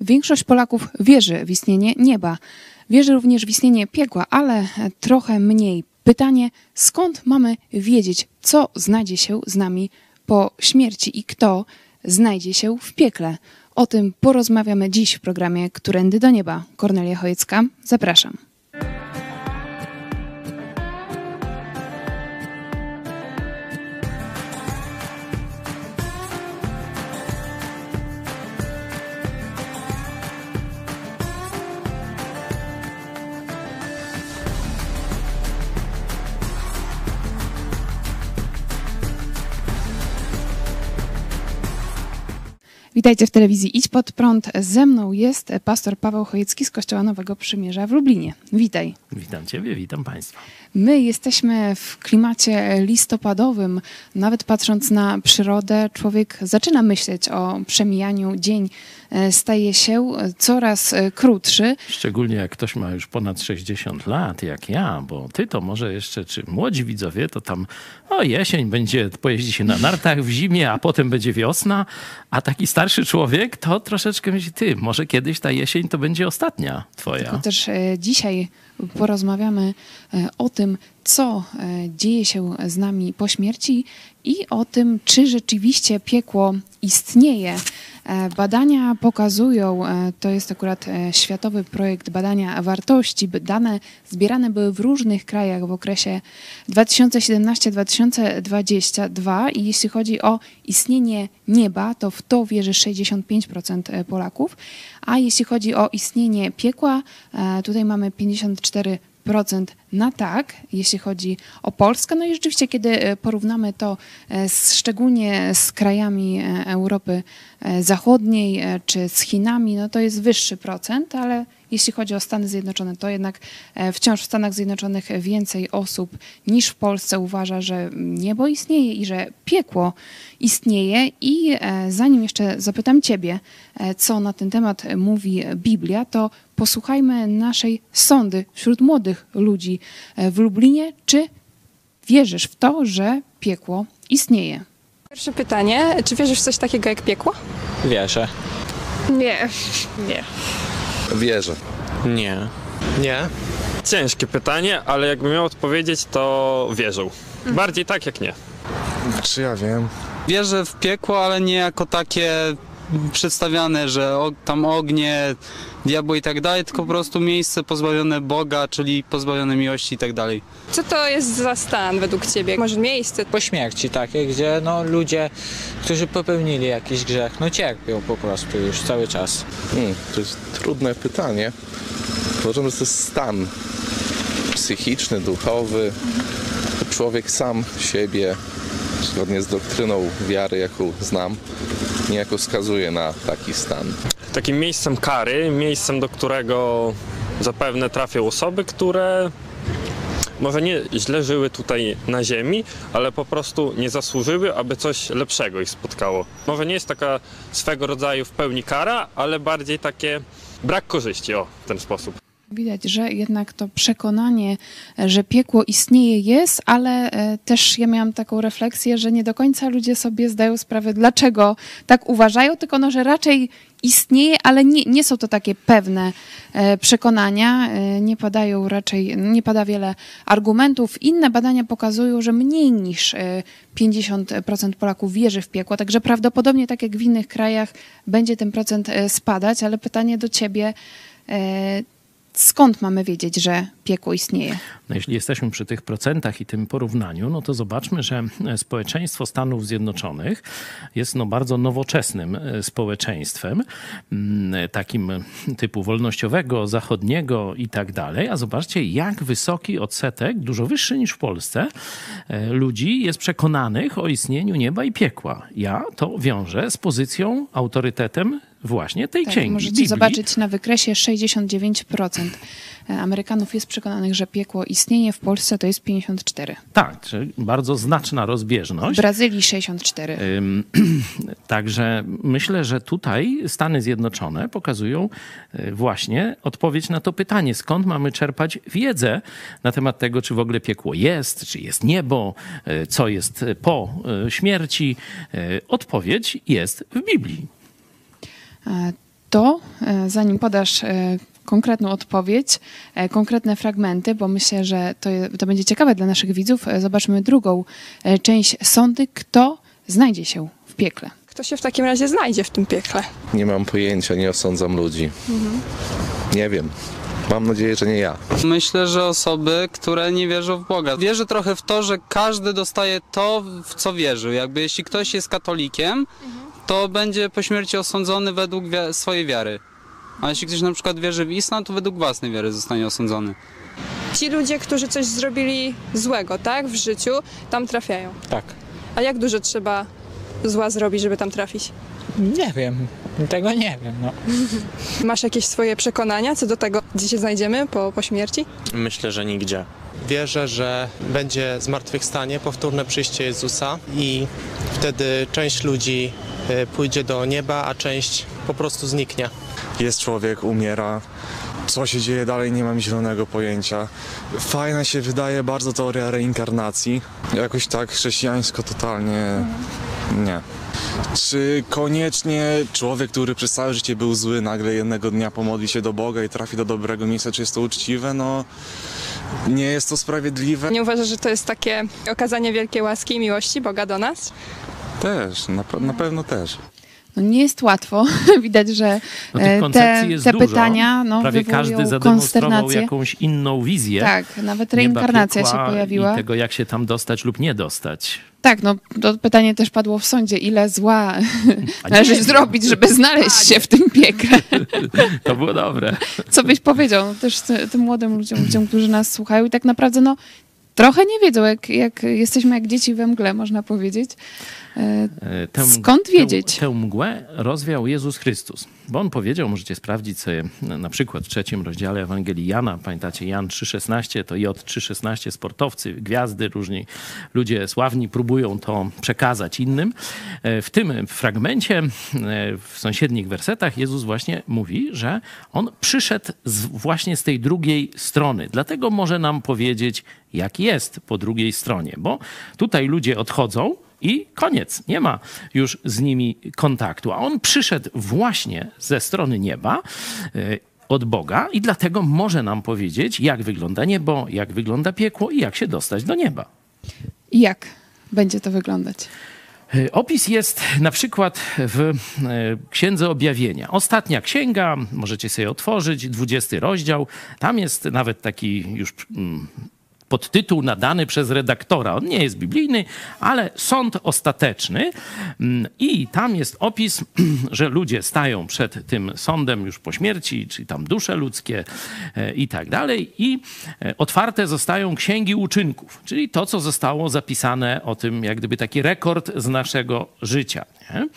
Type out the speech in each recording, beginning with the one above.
Większość Polaków wierzy w istnienie nieba. Wierzy również w istnienie piekła, ale trochę mniej. Pytanie, skąd mamy wiedzieć, co znajdzie się z nami po śmierci i kto znajdzie się w piekle? O tym porozmawiamy dziś w programie Którędy do Nieba. Kornelia Chojecka, zapraszam. Witajcie w telewizji Idź Pod Prąd. Ze mną jest pastor Paweł Chojecki z Kościoła Nowego Przymierza w Lublinie. Witaj. Witam Ciebie, witam Państwa. My jesteśmy w klimacie listopadowym. Nawet patrząc na przyrodę, człowiek zaczyna myśleć o przemijaniu. Dzień e, staje się coraz e, krótszy. Szczególnie jak ktoś ma już ponad 60 lat, jak ja, bo ty to może jeszcze, czy młodzi widzowie, to tam o jesień będzie, pojeździ się na nartach w zimie, a potem będzie wiosna, a taki starszy człowiek to troszeczkę myśli, ty, może kiedyś ta jesień to będzie ostatnia twoja. Tylko też e, dzisiaj porozmawiamy o tym, co dzieje się z nami po śmierci i o tym, czy rzeczywiście piekło istnieje. Badania pokazują, to jest akurat światowy projekt badania wartości, dane zbierane były w różnych krajach w okresie 2017-2022 i jeśli chodzi o istnienie nieba, to w to wierzy 65% Polaków, a jeśli chodzi o istnienie piekła, tutaj mamy 54% na tak, jeśli chodzi o Polskę. No i rzeczywiście, kiedy porównamy to z, szczególnie z krajami Europy Zachodniej czy z Chinami, no to jest wyższy procent, ale jeśli chodzi o Stany Zjednoczone, to jednak wciąż w Stanach Zjednoczonych więcej osób niż w Polsce uważa, że niebo istnieje i że piekło istnieje. I zanim jeszcze zapytam Ciebie, co na ten temat mówi Biblia, to posłuchajmy naszej sądy wśród młodych ludzi w Lublinie. Czy wierzysz w to, że piekło istnieje? Pierwsze pytanie, czy wierzysz w coś takiego jak piekło? Wierzę. Nie, nie. Wierzę. Nie. Nie? Ciężkie pytanie, ale jakbym miał odpowiedzieć, to wierzył. Bardziej tak jak nie. Czy ja wiem? Wierzę w piekło, ale nie jako takie przedstawiane, że o, tam ognie, diabły i tak dalej, tylko po prostu miejsce pozbawione Boga, czyli pozbawione miłości i tak dalej. Co to jest za stan według Ciebie? Może miejsce? Po śmierci takie, gdzie no ludzie, którzy popełnili jakiś grzech, no cierpią po prostu już cały czas. Hmm, to jest trudne pytanie. Uważam, że to jest stan psychiczny, duchowy. Człowiek sam siebie, zgodnie z doktryną wiary, jaką znam, niejako wskazuje na taki stan. Takim miejscem kary, miejscem, do którego zapewne trafią osoby, które może nie źle żyły tutaj na ziemi, ale po prostu nie zasłużyły, aby coś lepszego ich spotkało. Może nie jest taka swego rodzaju w pełni kara, ale bardziej takie brak korzyści, o, w ten sposób. Widać, że jednak to przekonanie, że piekło istnieje, jest, ale też ja miałam taką refleksję, że nie do końca ludzie sobie zdają sprawę, dlaczego tak uważają, tylko no, że raczej istnieje, ale nie, nie są to takie pewne przekonania. Nie padają raczej, nie pada wiele argumentów. Inne badania pokazują, że mniej niż 50% Polaków wierzy w piekło, także prawdopodobnie tak jak w innych krajach będzie ten procent spadać, ale pytanie do ciebie, skąd mamy wiedzieć, że piekło istnieje? No jeśli jesteśmy przy tych procentach i tym porównaniu, no to zobaczmy, że społeczeństwo Stanów Zjednoczonych jest no bardzo nowoczesnym społeczeństwem, takim typu wolnościowego, zachodniego i tak dalej. A zobaczcie, jak wysoki odsetek, dużo wyższy niż w Polsce, ludzi jest przekonanych o istnieniu nieba i piekła. Ja to wiążę z pozycją, autorytetem właśnie tej tak, księgi. Możecie Biblii. zobaczyć na wykresie 69% Amerykanów jest przekonanych, że piekło istnieje, w Polsce to jest 54. Tak, czyli bardzo znaczna W rozbieżność. Brazylii 64. Ym, Także myślę, że tutaj Stany Zjednoczone pokazują y, właśnie odpowiedź na to pytanie, skąd mamy czerpać wiedzę na temat tego, czy w ogóle piekło jest, czy jest niebo, y, co jest po śmierci. Odpowiedź jest w Biblii. E, to e, zanim podasz e, konkretną odpowiedź, konkretne fragmenty, bo myślę, że to, to będzie ciekawe dla naszych widzów, zobaczmy drugą część sądy, kto znajdzie się w piekle. Kto się w takim razie znajdzie w tym piekle? Nie mam pojęcia, nie osądzam ludzi. Nie wiem. Mam nadzieję, że nie ja. Myślę, że osoby, które nie wierzą w Boga. Wierzę trochę w to, że każdy dostaje to, w co wierzył. Jakby jeśli ktoś jest katolikiem, to będzie po śmierci osądzony według wi- swojej wiary. A jeśli ktoś na przykład wierzy w islam, to według własnej wiary zostanie osądzony. Ci ludzie, którzy coś zrobili złego, tak, w życiu, tam trafiają. Tak. A jak dużo trzeba zła zrobić, żeby tam trafić? Nie wiem. Tego nie wiem. No. Masz jakieś swoje przekonania co do tego, gdzie się znajdziemy po, po śmierci? Myślę, że nigdzie. Wierzę, że będzie zmartwychwstanie, powtórne przyjście Jezusa i wtedy część ludzi pójdzie do nieba, a część po prostu zniknie. Jest człowiek, umiera. Co się dzieje dalej, nie mam zielonego pojęcia. Fajna się wydaje bardzo teoria reinkarnacji. Jakoś tak chrześcijańsko totalnie nie. Czy koniecznie człowiek, który przez całe życie był zły, nagle jednego dnia pomodli się do Boga i trafi do dobrego miejsca, czy jest to uczciwe? No, nie jest to sprawiedliwe. Nie uważasz, że to jest takie okazanie wielkiej łaski i miłości Boga do nas? Też, na, na pewno też. No nie jest łatwo. Widać, że No, e, te, jest te dużo. pytania no, Prawie każdy zademonstrował jakąś inną wizję. Tak, nawet nieba, reinkarnacja się pojawiła. I tego, jak się tam dostać lub nie dostać. Tak, no to pytanie też padło w sądzie, ile zła A należy nie zrobić, żeby znaleźć się w tym piekle. To było dobre. Co byś powiedział no, też ty- tym młodym ludziom, ludziom, którzy nas słuchają i tak naprawdę no trochę nie wiedzą, jak, jak jesteśmy jak dzieci we mgle, można powiedzieć. E, Tę, Skąd wiedzieć? Tę, tę mgłę rozwiał Jezus Chrystus. Bo on powiedział, możecie sprawdzić sobie na na przykład w trzecim rozdziale Ewangelii Jana, pamiętacie Jan 3,16, to J 3,16, sportowcy, gwiazdy, różni ludzie sławni próbują to przekazać innym. E, W tym fragmencie, e, w sąsiednich wersetach Jezus właśnie mówi, że on przyszedł z, właśnie z tej drugiej strony. Dlatego może nam powiedzieć, jak jest po drugiej stronie. Bo tutaj ludzie odchodzą, i koniec. Nie ma już z nimi kontaktu. A on przyszedł właśnie ze strony nieba. y, Od Boga i dlatego może nam powiedzieć, jak wygląda niebo, jak wygląda piekło i jak się dostać do nieba. I jak będzie to wyglądać? Y, Opis jest na przykład w y, Księdze Objawienia. Ostatnia księga, możecie sobie otworzyć, 20 rozdział. Tam jest nawet taki już mm, podtytuł nadany przez redaktora. On nie jest biblijny, ale sąd ostateczny. Mm, I tam jest opis, że ludzie stają przed tym sądem już po śmierci, czyli tam dusze ludzkie e, i tak dalej. I e, otwarte zostają księgi uczynków, czyli to, co zostało zapisane o tym, jak gdyby taki rekord z naszego życia. Nie?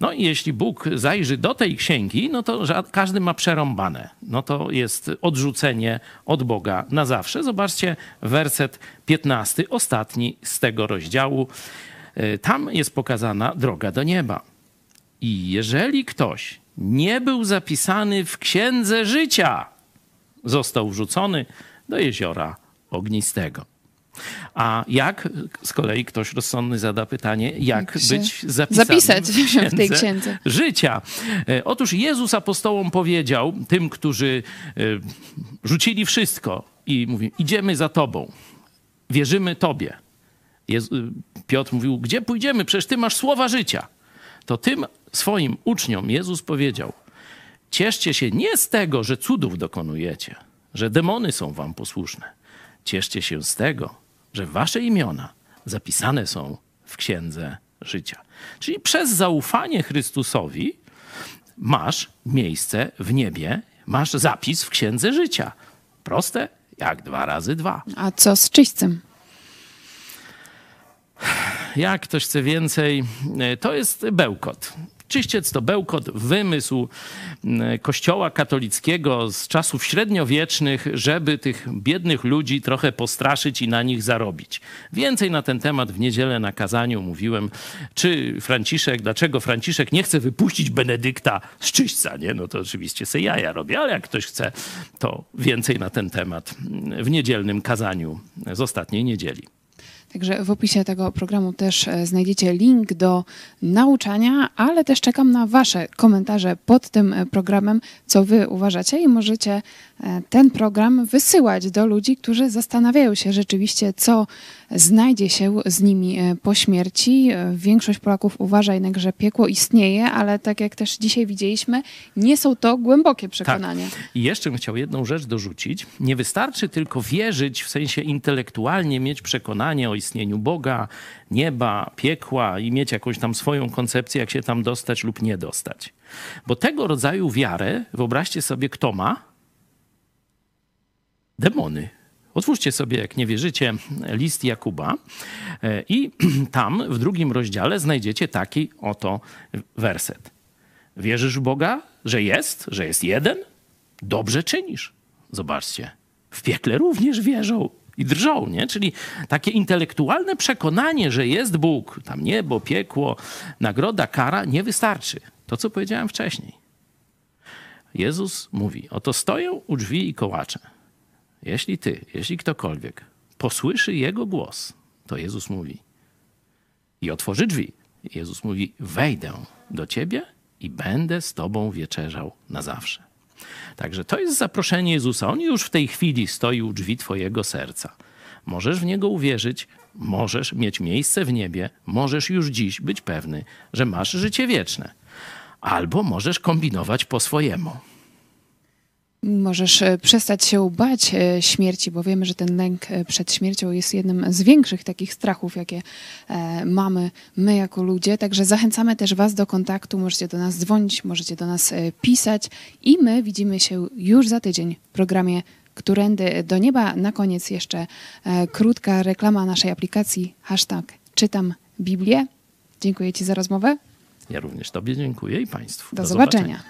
No i jeśli Bóg zajrzy do tej księgi, no to każdy ma przerąbane. No to jest odrzucenie od Boga na zawsze. Zobaczcie werset 15, ostatni z tego rozdziału. Y, Tam jest pokazana droga do nieba. I jeżeli ktoś nie był zapisany w księdze życia, został wrzucony do jeziora ognistego. A jak z kolei ktoś rozsądny zada pytanie, jak Jak być zapisanym zapisać w tej księdze? życia? E, Otóż Jezus apostołom powiedział, tym, którzy e, rzucili wszystko i mówi, idziemy za Tobą, wierzymy Tobie. Jezu, Piotr mówił, gdzie pójdziemy? Przecież Ty masz słowa życia. To tym swoim uczniom Jezus powiedział, cieszcie się nie z tego, że cudów dokonujecie, że demony są wam posłuszne. Cieszcie się z tego, że wasze imiona zapisane są w księdze życia. Czyli przez zaufanie Chrystusowi masz miejsce w niebie, masz zapis w księdze życia. Proste jak dwa razy dwa. A co z czyśćcem? Jak ktoś chce więcej, e, to jest bełkot. Czyściec to bełkot, wymysł m, kościoła katolickiego z czasów średniowiecznych, żeby tych biednych ludzi trochę postraszyć i na nich zarobić. Więcej na ten temat w niedzielę na kazaniu mówiłem, czy Franciszek, dlaczego Franciszek nie chce wypuścić Benedykta z czyśćca, nie? No to oczywiście se jaja robię, ale jak ktoś chce, to więcej na ten temat w niedzielnym kazaniu z ostatniej niedzieli. Także w opisie tego programu też e, znajdziecie link do nauczania, ale też czekam na Wasze komentarze pod tym e, programem, co Wy uważacie i możecie e, ten program wysyłać do ludzi, którzy zastanawiają się rzeczywiście, co znajdzie się z nimi po śmierci. Większość Polaków uważa jednak, że piekło istnieje, ale tak jak też dzisiaj widzieliśmy, nie są to głębokie przekonania. I jeszcze bym chciał jedną rzecz dorzucić. Nie wystarczy tylko wierzyć, w sensie intelektualnie mieć przekonanie o istnieniu Boga, nieba, piekła i mieć jakąś tam swoją koncepcję, jak się tam dostać lub nie dostać. Bo tego rodzaju wiarę, wyobraźcie sobie, kto ma? Demony. Otwórzcie sobie, jak nie wierzycie, list Jakuba e, i tam w drugim rozdziale znajdziecie taki oto werset. Wierzysz w Boga, że jest, że jest jeden? Dobrze czynisz. Zobaczcie, w piekle również wierzą i drżą, nie? Czyli takie intelektualne przekonanie, że jest Bóg, tam niebo, piekło, nagroda, kara, nie wystarczy. To, co powiedziałem wcześniej. Jezus mówi, oto stoję u drzwi i kołaczę. Jeśli ty, jeśli ktokolwiek posłyszy Jego głos, to Jezus mówi i otworzy drzwi. Jezus mówi, wejdę do ciebie i będę z tobą wieczerzał na zawsze. Także to jest zaproszenie Jezusa. On już w tej chwili stoi u drzwi twojego serca. Możesz w Niego uwierzyć, możesz mieć miejsce w niebie, możesz już dziś być pewny, że masz życie wieczne. Albo możesz kombinować po swojemu. Możesz e, przestać się bać e, śmierci, bo wiemy, że ten lęk e, przed śmiercią jest jednym z większych takich strachów, jakie mamy my jako ludzie. Także zachęcamy też Was do kontaktu. Możecie do nas dzwonić, możecie do nas pisać i my widzimy się już za tydzień w programie Którędy do nieba. Na koniec jeszcze krótka reklama naszej aplikacji hashtag czytam Biblię. Dziękuję Ci za rozmowę. Ja również Tobie dziękuję i Państwu. Do, zobaczenia.